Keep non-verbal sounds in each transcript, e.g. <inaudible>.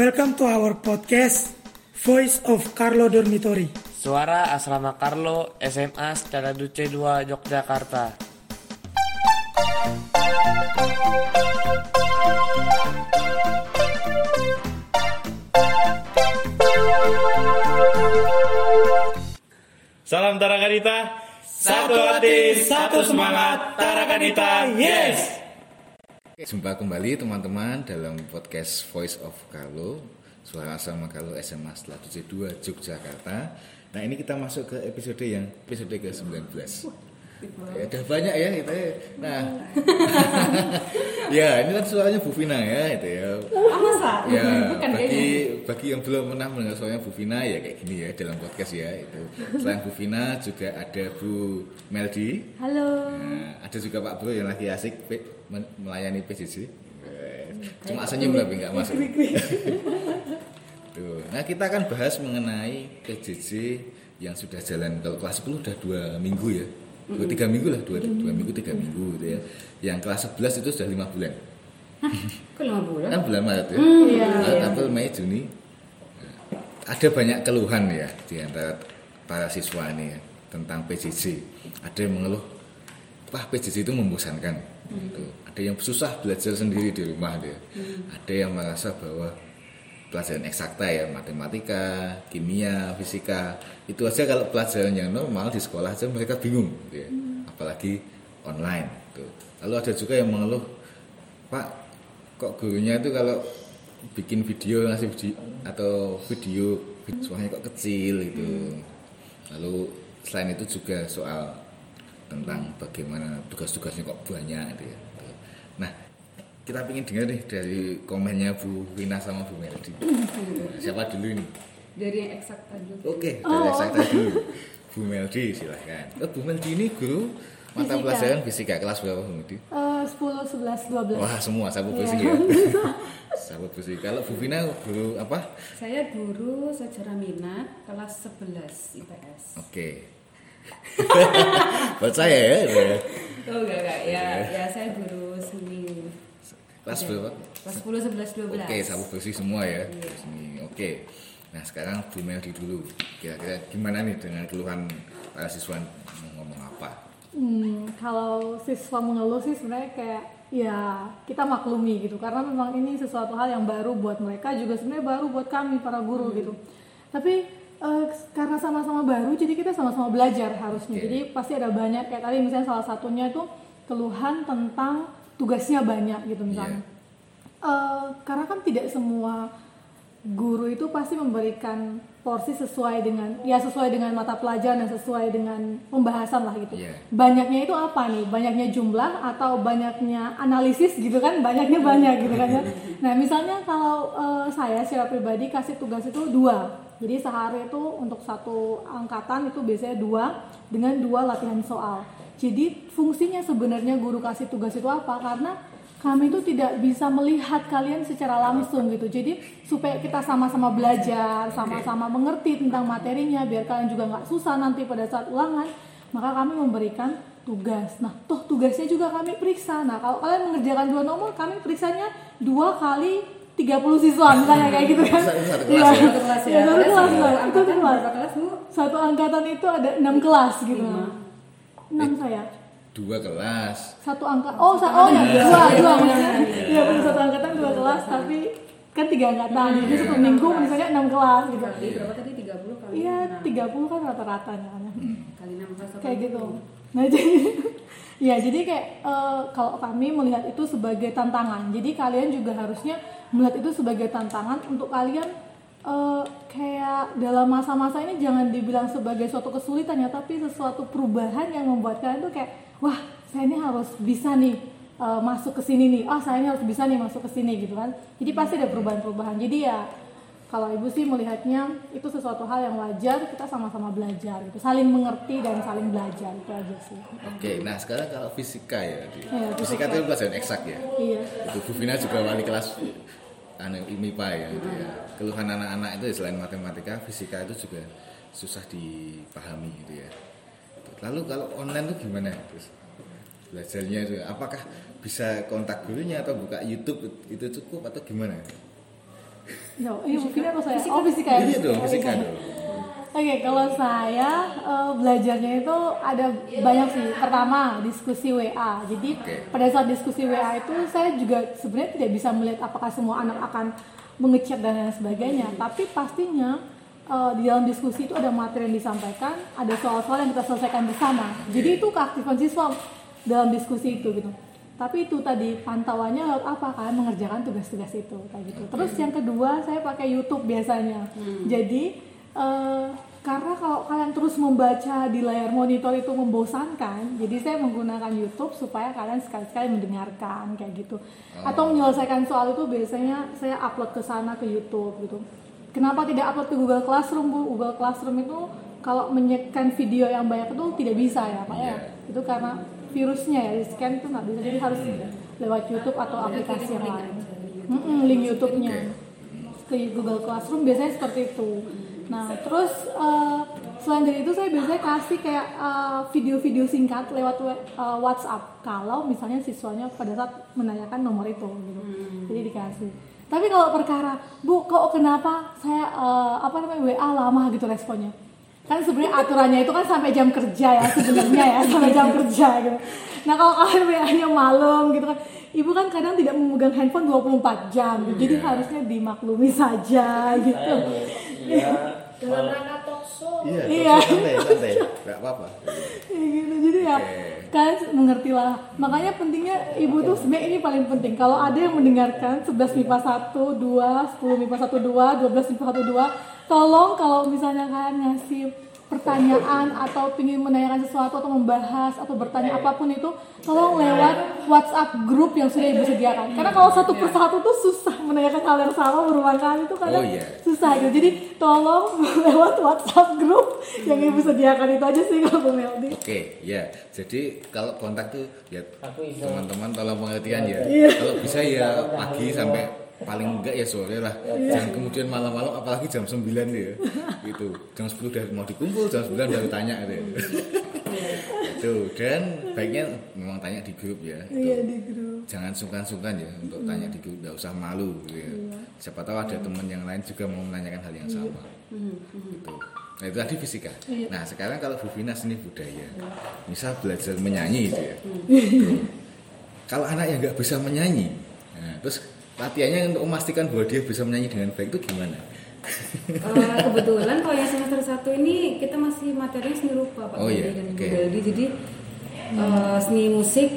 Welcome to our podcast, Voice of Carlo Dormitory. Suara Asrama Carlo SMA Secara Duce 2 Yogyakarta. Salam Tarakanita. Satu hati, satu semangat. Tarakanita, yes. Jumpa kembali teman-teman dalam podcast Voice of Carlo Suara Asrama Carlo SMA setelah 2 Yogyakarta. Nah ini kita masuk ke episode yang episode ke-19 ya, Udah banyak ya kita ya. Nah. <laughs> Ya ini kan suaranya Bu Vina ya itu ya. Masa? Ya Bukan bagi bagi yang belum pernah mendengar suaranya Bu Vina ya kayak gini ya dalam podcast ya itu Selain Bu Vina juga ada Bu Meldi. Halo. Nah, ada juga Pak Bro yang lagi asik melayani PJJ. Cuma senyum tapi nggak masuk. Tuh. Nah kita akan bahas mengenai PJJ yang sudah jalan kalau kelas 10 udah dua minggu ya, dua tiga minggu lah, dua, dua minggu tiga minggu gitu ya. Yang kelas 11 itu sudah lima bulan, Kok lima bulan? kan bulan Maret ya, iya, Maret, iya. April, Mei, Juni. Ada banyak keluhan ya di antara para siswa ini ya, tentang PJJ. Ada yang mengeluh, wah PJJ itu membosankan. Gitu. Ada yang susah belajar sendiri di rumah dia. Ada yang merasa bahwa pelajaran eksakta ya matematika, kimia, fisika itu aja kalau pelajaran yang normal di sekolah aja mereka bingung, gitu ya. apalagi online. Gitu. Lalu ada juga yang mengeluh, Pak, kok gurunya itu kalau bikin video ngasih video atau video suaranya kok kecil gitu. Lalu selain itu juga soal tentang bagaimana tugas-tugasnya kok banyak gitu ya. Nah, kita ingin dengar nih dari komennya Bu Wina sama Bu Meldi. Nah, siapa dulu ini? Dari yang eksak tadi. Oke, dari saya dulu. Bu Meldi silahkan. Oh, Bu Meldi ini guru mata Fisika. pelajaran fisika kelas berapa Bu Meldi? Eh, 10, 11, 12. Wah semua sabu Iya. besi ya. <laughs> sabu besi. Kalau Bu Vina guru apa? Saya guru sejarah minat kelas 11 IPS. Oke. <laughs> Buat saya ya. ya. Oh enggak enggak ya, ya saya guru. Kelas berapa? Kelas 10 11 12. Oke, sabu besi semua ya. Iya. Sini. Oke. Nah sekarang Bu Meldi dulu. Kira-kira gimana nih dengan keluhan para siswa mau ngomong apa? Hmm, kalau siswa mengeluh sih sebenarnya kayak ya kita maklumi gitu karena memang ini sesuatu hal yang baru buat mereka juga sebenarnya baru buat kami para guru gitu. Tapi eh, karena sama-sama baru jadi kita sama-sama belajar harusnya. Oke. Jadi pasti ada banyak kayak tadi misalnya salah satunya itu keluhan tentang tugasnya banyak gitu misalnya. Eh, karena kan tidak semua guru itu pasti memberikan porsi sesuai dengan ya sesuai dengan mata pelajaran dan sesuai dengan pembahasan lah gitu. Iya. Banyaknya itu apa nih? Banyaknya jumlah atau banyaknya analisis gitu kan? Banyaknya banyak gitu kan ya. Nah misalnya kalau eh, saya secara pribadi kasih tugas itu dua. Jadi sehari itu untuk satu angkatan itu biasanya dua dengan dua latihan soal. Jadi fungsinya sebenarnya guru kasih tugas itu apa? Karena kami itu tidak bisa melihat kalian secara langsung gitu. Jadi supaya kita sama-sama belajar, sama-sama mengerti tentang materinya, biar kalian juga nggak susah nanti pada saat ulangan, maka kami memberikan tugas. Nah, toh tugasnya juga kami periksa. Nah, kalau kalian mengerjakan dua nomor, kami periksanya dua kali 30 siswa misalnya kayak gitu kan. Satu- satu Iya. kelas ya? Satu kelas ya. Iya, satu kelas, satu angkatan satu kelas. kelas? Satu angkatan itu ada enam kelas gitu. Enam saya. Dua kelas. satu angka oh sa oh ya dua dua maksudnya. Iya benar satu angkatan dua kelas tapi kan tiga angkatan jadi satu minggu misalnya enam kelas gitu. Berarti berapa tadi 30 kali iya enam. tiga puluh kan rata-rata ya kan. Ya. kali 6 kelas kayak gitu. Nah jadi <laughs> ya jadi kayak eh, kalau kami melihat itu sebagai tantangan. Jadi kalian juga harusnya melihat itu sebagai tantangan untuk kalian eh, kayak dalam masa-masa ini jangan dibilang sebagai suatu kesulitan ya tapi sesuatu perubahan yang membuat kalian tuh kayak wah saya ini harus bisa nih eh, masuk ke sini nih ah saya ini harus bisa nih masuk ke sini gitu kan jadi pasti ada perubahan-perubahan jadi ya kalau ibu sih melihatnya itu sesuatu hal yang wajar kita sama-sama belajar gitu saling mengerti dan saling belajar itu aja sih Oke, nah sekarang kalau fisika ya. Iya, fisika fisika. itu pelajaran eksak ya. iya Itu Bu Vina juga wali kelas anu IMIPA ya, gitu ya. Keluhan anak-anak itu ya, selain matematika, fisika itu juga susah dipahami gitu ya. Lalu kalau online itu gimana? Terus belajarnya itu apakah bisa kontak gurunya atau buka YouTube itu cukup atau gimana? No, ini mungkin atau saya? Oh fisika ya? Iya dong, fisika dong. Oke, kalau saya eh, belajarnya itu ada banyak sih. Pertama, diskusi WA. Jadi Oke. pada saat diskusi WA itu saya juga sebenarnya tidak bisa melihat apakah semua anak akan mengechat dan lain sebagainya. Tapi pastinya eh, di dalam diskusi itu ada materi yang disampaikan, ada soal-soal yang kita selesaikan bersama. Jadi itu keaktifan siswa dalam diskusi itu gitu. Tapi itu tadi pantauannya lewat apa kan mengerjakan tugas-tugas itu kayak gitu. Terus yang kedua saya pakai YouTube biasanya. Jadi eh, karena kalau kalian terus membaca di layar monitor itu membosankan, jadi saya menggunakan YouTube supaya kalian sekali-sekali mendengarkan kayak gitu. Atau menyelesaikan soal itu biasanya saya upload ke sana ke YouTube gitu. Kenapa tidak upload ke Google Classroom bu? Google Classroom itu kalau menyekan video yang banyak itu tidak bisa ya pak ya. Itu karena virusnya ya di scan itu nggak bisa. Jadi harus lewat YouTube atau aplikasi yang lain. Link YouTube-nya ke Google Classroom biasanya seperti itu. Nah, terus eh, selain dari itu saya biasanya kasih kayak eh, video-video singkat lewat eh, WhatsApp kalau misalnya siswanya pada saat menanyakan nomor itu gitu. Jadi dikasih. Tapi kalau perkara, Bu, kok kenapa saya eh, apa namanya WA lama gitu responnya? Kan sebenarnya aturannya itu kan sampai jam kerja ya sebenarnya ya, sampai jam kerja gitu. Nah, kalau kalian WA-nya malam gitu kan, Ibu kan kadang tidak memegang handphone 24 jam, gitu. jadi harusnya dimaklumi saja gitu. Iya. Dalam rangka talkshow. Iya, Iya. santai, santai. Gak apa-apa. Kayak gitu jadi ya kalian mengerti lah makanya pentingnya ibu tuh sebenarnya ini paling penting kalau ada yang mendengarkan 11 MIPA 1, 2, 10 MIPA 1, 2, 12 MIPA 1, 2 tolong kalau misalnya kalian ngasih pertanyaan atau ingin menanyakan sesuatu atau membahas atau bertanya apa pun itu tolong lewat WhatsApp grup yang sudah ibu sediakan karena kalau satu persatu tuh susah menanyakan hal yang sama berulang kali itu kadang Oh, iya. susah gitu jadi tolong <laughs> lewat WhatsApp grup yang ibu sediakan itu aja sih kalau Bu Meldi Oke, ya. Jadi kalau kontak tuh ya teman-teman tolong pengertian ya. Iya. Kalau bisa ya pagi sampai paling enggak ya sore lah. Jangan kemudian malam-malam apalagi jam 9 ya. Gitu. Jam 10 udah mau dikumpul, jam 9 baru tanya gitu. ya. Itu dan baiknya memang tanya di grup ya. Itu. Iya di grup. Jangan sungkan-sungkan ya untuk tanya di grup, enggak usah malu gitu ya. Siapa tahu ada teman yang lain juga mau menanyakan hal yang sama. Gitu. Nah itu tadi fisika. Nah sekarang kalau Bu Vina seni budaya, misal belajar menyanyi itu ya. Tuh. Kalau anak yang nggak bisa menyanyi, nah, terus latihannya untuk memastikan bahwa dia bisa menyanyi dengan baik itu gimana? Eh, kebetulan kalau yang semester satu ini kita masih materinya seni rupa Pak Oh, iya, dan Bu oke. Beldi. Jadi eh, seni musik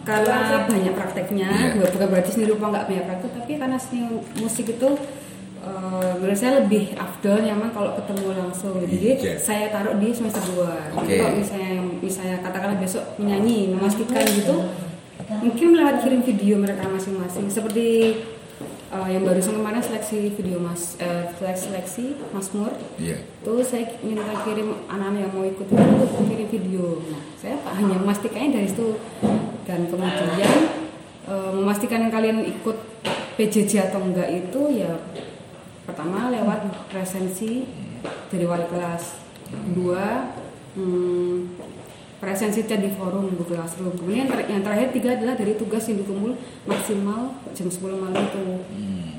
karena banyak prakteknya, Iya. bukan berarti seni rupa nggak banyak praktek, tapi karena seni musik itu eh, menurut saya lebih afdol nyaman kalau ketemu langsung. Jadi Iya. saya taruh di semester 2 Oke. Kalau misalnya misalnya katakanlah besok menyanyi, memastikan gitu, mungkin lewat kirim video mereka masing-masing. Seperti eh, yang barusan kemarin seleksi video mas eh, seleksi seleksi Masmur Iya. tuh saya minta kirim anak-anak yang mau ikut itu kirim video. Nah saya pak hanya memastikannya dari situ. Dan kemudian eh, memastikan yang kalian ikut PJJ atau enggak itu ya pertama lewat presensi dari wali kelas. Kedua hmm, presensi chat di forum Google Classroom. Kemudian yang, ter- yang terakhir tiga adalah dari tugas yang dikumpul maksimal jam 10 malam itu.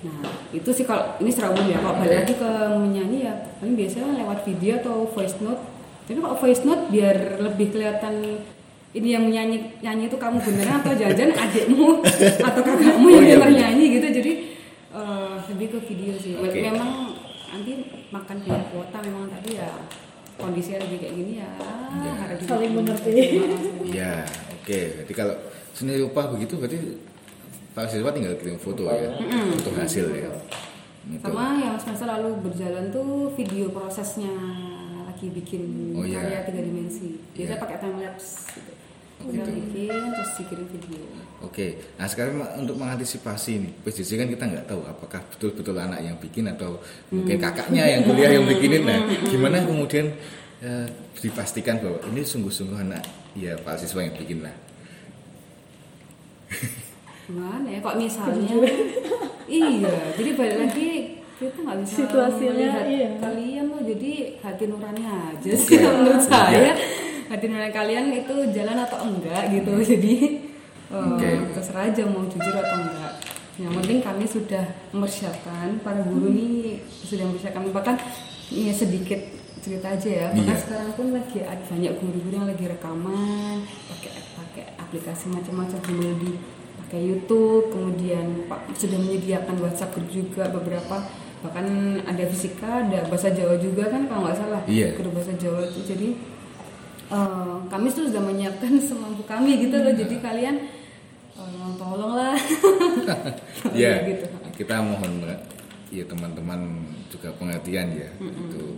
Nah itu sih kalau ini secara umum ya kalau balik lagi ke menyanyi ya paling biasanya lewat video atau voice note. Tapi kalau voice note biar lebih kelihatan ini yang menyanyi nyanyi itu kamu beneran atau jangan <laughs> adikmu atau kakakmu Oh, yang iya, bener bener. nyanyi gitu. Jadi eh, lebih ke video sih. Oke. memang nanti makan banyak kuota memang tadi ya kondisinya lagi kayak gini ya harus Saling mengerti. Iya, oke. Jadi kalau seni rupa begitu berarti para siswa tinggal kirim foto ya, foto hasil ya. Gitu. sama yang semester lalu berjalan tuh video prosesnya lagi bikin Oh, iya. karya tiga dimensi biasanya Iya. pakai time lapse gitu Gitu. bikin terus dikirim video Oke, nah sekarang untuk mengantisipasi nih, PJJ kan kita nggak tahu apakah betul-betul anak yang bikin atau mungkin kakaknya yang kuliah yang bikinin. Nah, gimana kemudian eh, dipastikan bahwa ini sungguh-sungguh anak ya Pak siswa yang bikin lah. gimana ya kok misalnya iya jadi balik lagi kita nggak bisa Situasinya, melihat iya. kalian loh jadi hati nurani aja sih menurut saya Iya. Hati nurani kalian itu jalan atau enggak gitu. Jadi eh, Oke. terserah aja mau jujur atau enggak. Yang penting kami sudah mempersiapkan para guru ini sudah mempersiapkan bahkan ini sedikit cerita aja ya. Bahkan Iya. sekarang pun lagi ada banyak guru-guru yang lagi rekaman pakai pakai aplikasi macam-macam sambil di pakai YouTube kemudian pak sudah menyediakan WhatsApp group juga beberapa. Bahkan ada fisika ada bahasa Jawa juga kan kalau nggak salah Iya. guru bahasa Jawa itu. Jadi eh, kami tuh sudah menyiapkan semampu kami gitu loh. Jadi kalian eh, tolonglah. <laughs> Ya gitu kita mohon ya teman-teman juga pengertian ya. Itu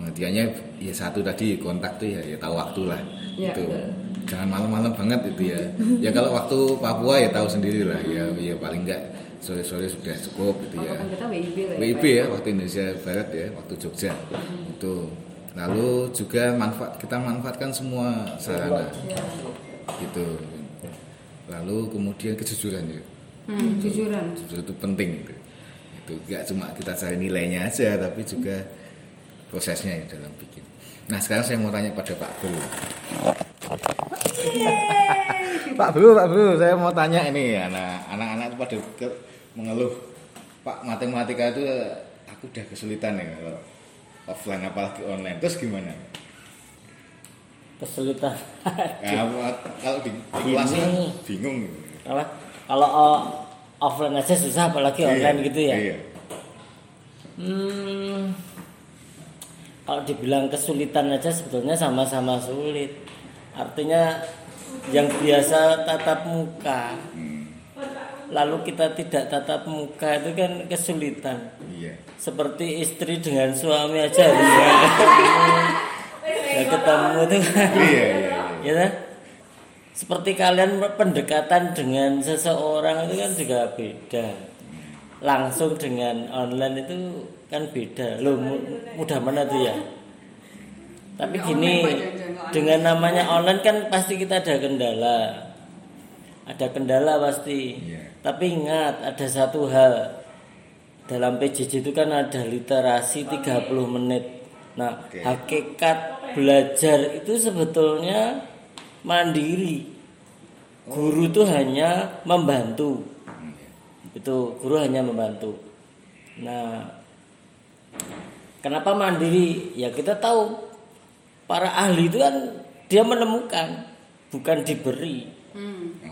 pengertiannya ya satu tadi kontak tuh ya ya tahu waktu lah. Ya, itu betul. jangan malam-malam banget itu ya. <laughs> Ya kalau waktu Papua ya tahu sendiri lah. Ya ya paling enggak sore-sore sudah cukup gitu ya. Patokan kita WIB lah WIB Pak. ya waktu Indonesia Barat ya waktu Jogja. Itu lalu juga manfaat kita manfaatkan semua sarana gitu lalu kemudian kejujuran ya Hmm, jujuran Jujur itu penting itu. Itu gak cuma kita cari nilainya aja tapi juga prosesnya ya dalam bikin. Nah sekarang saya mau tanya pada Pak Bro. Pak Bro, Pak Bro, saya mau tanya ini anak anak-anak itu pada mengeluh Pak matematika itu aku udah kesulitan ya kalau offline apalagi online. Terus gimana? kesulitan <laughs> Ya, kalau di, di kelas Bingung. bingung. apa kalau o- offline aja susah apalagi online gitu ya Iya. hmm, kalau dibilang kesulitan aja sebetulnya sama-sama sulit artinya yang biasa tatap muka lalu kita tidak tatap muka itu kan kesulitan. Iya. seperti istri dengan suami aja. Ketemu <laughs> ya ketemu tuh. Kan Iya, iya, iya. ya kan? seperti kalian pendekatan dengan seseorang itu kan juga beda. Langsung dengan online itu kan beda. Lo mudah mana tuh ya. Tapi gini dengan namanya online kan pasti kita ada kendala ada kendala pasti. Iya. tapi ingat ada satu hal. Dalam PJJ itu kan ada literasi 30 menit. Nah Oke. hakikat belajar itu sebetulnya mandiri. Guru itu hanya membantu. Itu guru hanya membantu. Nah kenapa mandiri? Ya kita tahu. Para ahli itu kan dia menemukan bukan diberi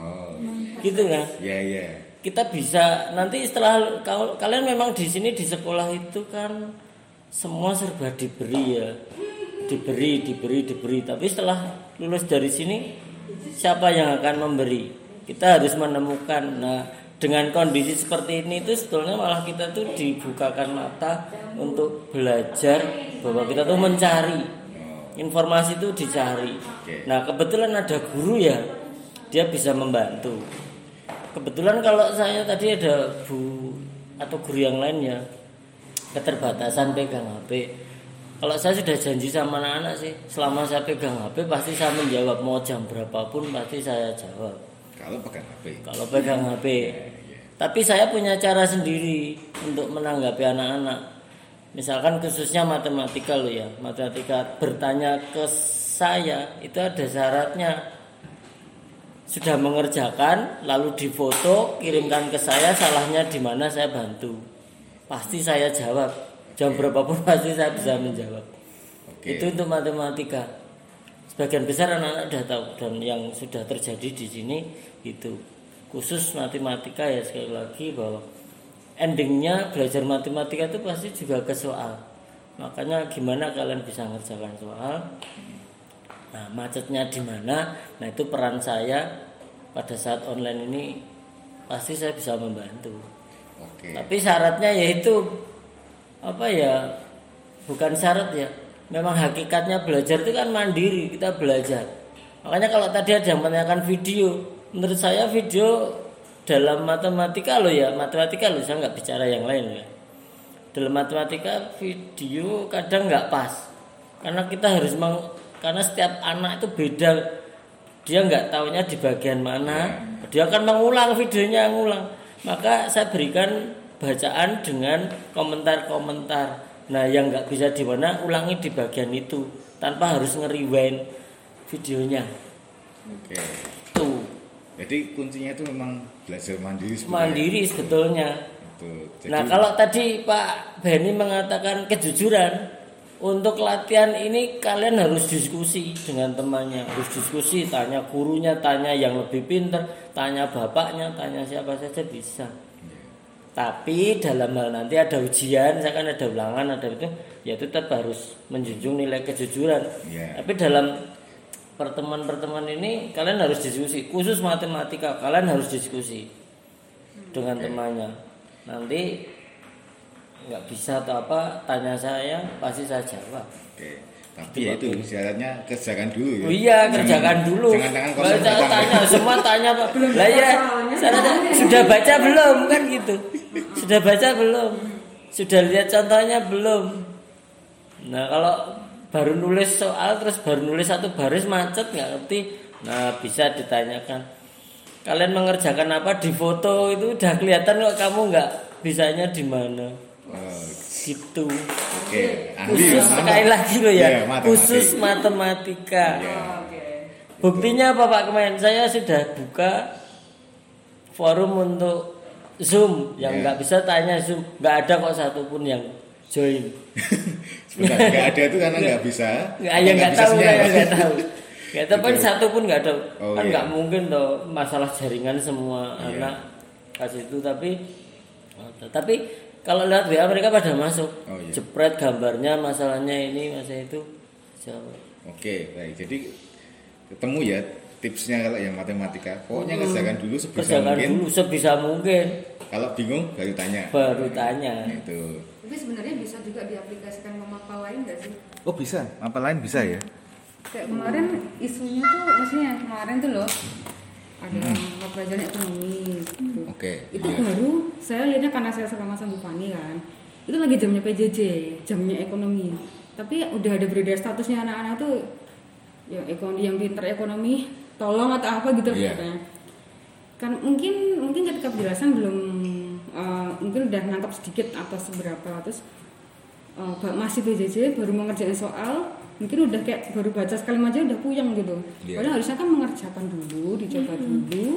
Oh, gitu kan iya iya. kita bisa nanti setelah kalau kalian memang di sini di sekolah itu kan semua serba diberi ya. Diberi diberi diberi. Tapi setelah lulus dari sini siapa yang akan memberi? Kita harus menemukan. Nah dengan kondisi seperti ini itu sebetulnya malah kita tuh dibukakan mata untuk belajar bahwa kita tuh mencari. Informasi itu dicari. Nah kebetulan ada guru ya dia bisa membantu Kebetulan kalau saya tadi ada bu atau guru yang lainnya keterbatasan pegang HP. Kalau saya sudah janji sama anak-anak sih, selama saya pegang HP pasti saya menjawab mau jam berapapun pasti saya jawab. Kalau pegang HP. Kalau pegang HP. Tapi saya punya cara sendiri untuk menanggapi anak-anak. Misalkan khususnya matematika lo ya, matematika bertanya ke saya itu ada syaratnya sudah mengerjakan lalu difoto kirimkan ke saya salahnya di mana saya bantu. Pasti saya jawab. Jam berapapun <laughs> pasti saya bisa menjawab. Oke. itu untuk matematika. Sebagian besar anak-anak sudah tahu dan yang sudah terjadi di sini itu. Khusus matematika ya sekali lagi bahwa endingnya belajar matematika itu pasti juga ke soal. Makanya gimana kalian bisa ngerjakan soal Nah, macetnya di mana? Nah, itu peran saya pada saat online ini pasti saya bisa membantu. Oke. Tapi syaratnya yaitu apa ya? Bukan syarat ya. Memang hakikatnya belajar itu kan mandiri, kita belajar. Makanya kalau tadi ada yang menanyakan video, menurut saya video dalam matematika loh ya, matematika loh saya nggak bicara yang lain ya. Dalam matematika video kadang nggak pas, karena kita harus meng, karena setiap anak itu beda. Dia nggak taunya di bagian mana. Dia akan mengulang videonya ngulang. Maka saya berikan bacaan dengan komentar-komentar. Nah yang nggak bisa di mana ulangi di bagian itu. Tanpa harus ngeriwain videonya. Oke. tuh. Jadi kuncinya itu memang belajar mandiri sebenarnya. mandiri sebetulnya. Jadi, nah kalau tadi Pak Benny mengatakan kejujuran untuk latihan ini kalian harus diskusi dengan temannya. Harus diskusi tanya gurunya tanya yang lebih pintar tanya bapaknya tanya siapa saja bisa. Tapi dalam hal nanti ada ujian misalkan ada ulangan ada itu ya tetap harus menjunjung nilai kejujuran. Iya. tapi dalam pertemuan-pertemuan ini kalian harus diskusi khusus matematika kalian harus diskusi dengan temannya. Nanti nggak bisa atau apa tanya saya pasti saya jawab Oke. Tapi ya itu syaratnya kerjakan dulu ya. Oh iya kerjakan Jangan- dulu. Jangan tangan kosong datang. tanya semua tanya pak. Belum Lah ya, sudah baca belum kan gitu. Sudah baca belum? Sudah lihat contohnya belum? Nah kalau baru nulis soal terus baru nulis satu baris macet nggak ngerti. Nah bisa ditanyakan. Kalian mengerjakan apa di foto itu udah kelihatan kok kamu nggak bisanya di mana. Oh, Gitu. Oke. Ahli Khusus ya, mantap. sekali lagi loh Iya, ya. matematik. Khusus matematika. Iya. Buktinya apa Pak Kemen? Saya sudah buka forum untuk Zoom yang Ya. nggak bisa tanya Zoom, nggak ada kok satupun yang join. <laughs> Sebentar, nggak ada itu karena nggak bisa. Nggak, ya nggak tahu, saya nggak tahu. Nggak tahu kan Gitu. satu pun nggak ada. Oh, kan iya. nggak mungkin toh masalah jaringan semua Iya. anak kasih itu tapi tapi kalau lihat WA mereka pada masuk. Oh, iya. Jepret gambarnya masalahnya ini masa itu jawab. Oke, baik. Jadi ketemu ya tipsnya kalau yang matematika. Pokoknya kerjakan dulu sebisa Hmm. Kerjakan mungkin. dulu sebisa mungkin Kalau bingung baru tanya. baru tanya. Itu. Tapi sebenarnya bisa juga diaplikasikan ke mapel lain nggak sih? Oh bisa. Apa lain bisa ya? Kayak kemarin isunya tuh, maksudnya yang kemarin tuh loh ada mata pelajaran ekonomi. Gitu. Oke. Itu iya. baru saya lihatnya karena saya sama sama Bu Fani kan. Itu lagi jamnya PJJ, jamnya ekonomi. Tapi udah ada beredar statusnya anak-anak tuh yang ekonomi yang pinter ekonomi tolong atau apa gitu Iya. katanya. Kan mungkin mungkin ketika penjelasan belum eh, mungkin udah nangkap sedikit atau seberapa terus eh, Mbak masih PJJ baru mengerjakan soal mungkin udah kayak baru baca sekali aja udah puyeng gitu. Iya. Padahal harusnya kan mengerjakan dulu, dicoba dulu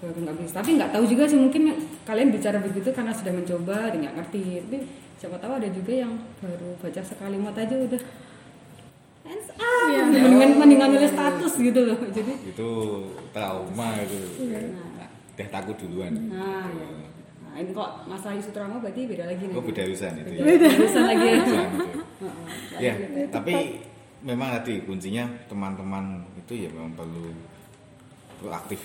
baru nggak bisa. Tapi nggak tahu juga sih mungkin kalian bicara begitu karena sudah mencoba dan nggak ngerti. Tapi siapa tahu ada juga yang baru baca sekalimat aja udah hands up, mendingan mendingan nulis status gitu loh. Jadi Itu trauma itu. Iya. Nah, udah takut duluan. nah, ya. Nah ini kok masalah isu trauma berarti beda lagi nih. Oh beda urusan itu ya. Beda urusan lagi ya. Urusan itu. Ya, tapi memang tadi kuncinya teman-teman itu ya memang perlu proaktif.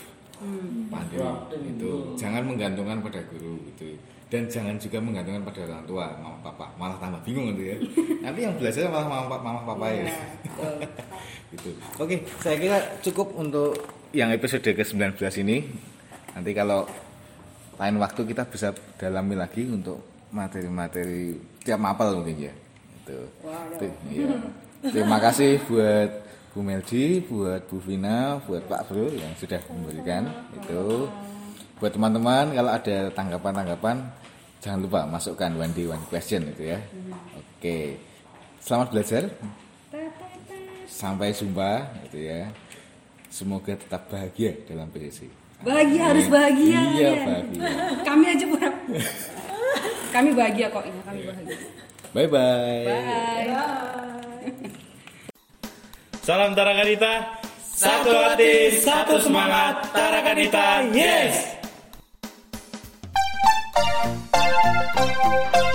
Mandiri itu jangan menggantungkan pada guru gitu. Dan jangan juga menggantungkan pada orang tua mama papa. Malah tambah bingung gitu ya. <laughs> Nanti yang belajar malah mama mama papa ya. <laughs> Gitu. Oke saya kira cukup untuk yang episode ke 19 ini. Nanti kalau lain waktu kita bisa dalami lagi untuk materi-materi tiap mapel mungkin ya. Itu. Itu, iya. terima kasih buat Bu Meldi buat Bu Vina buat Pak Bro yang sudah memberikan itu. Buat teman-teman kalau ada tanggapan-tanggapan jangan lupa masukkan one day one question itu ya. Oke. Selamat belajar. Sampai jumpa gitu ya. Semoga tetap bahagia dalam PSC Bahagia harus bahagia. iya ya. bahagia Kami aja pura. kami bahagia kok ya, kami bahagia. bye bye Bye. Salam Tarakanita, satu hati, satu semangat, Tarakanita, yes! Thank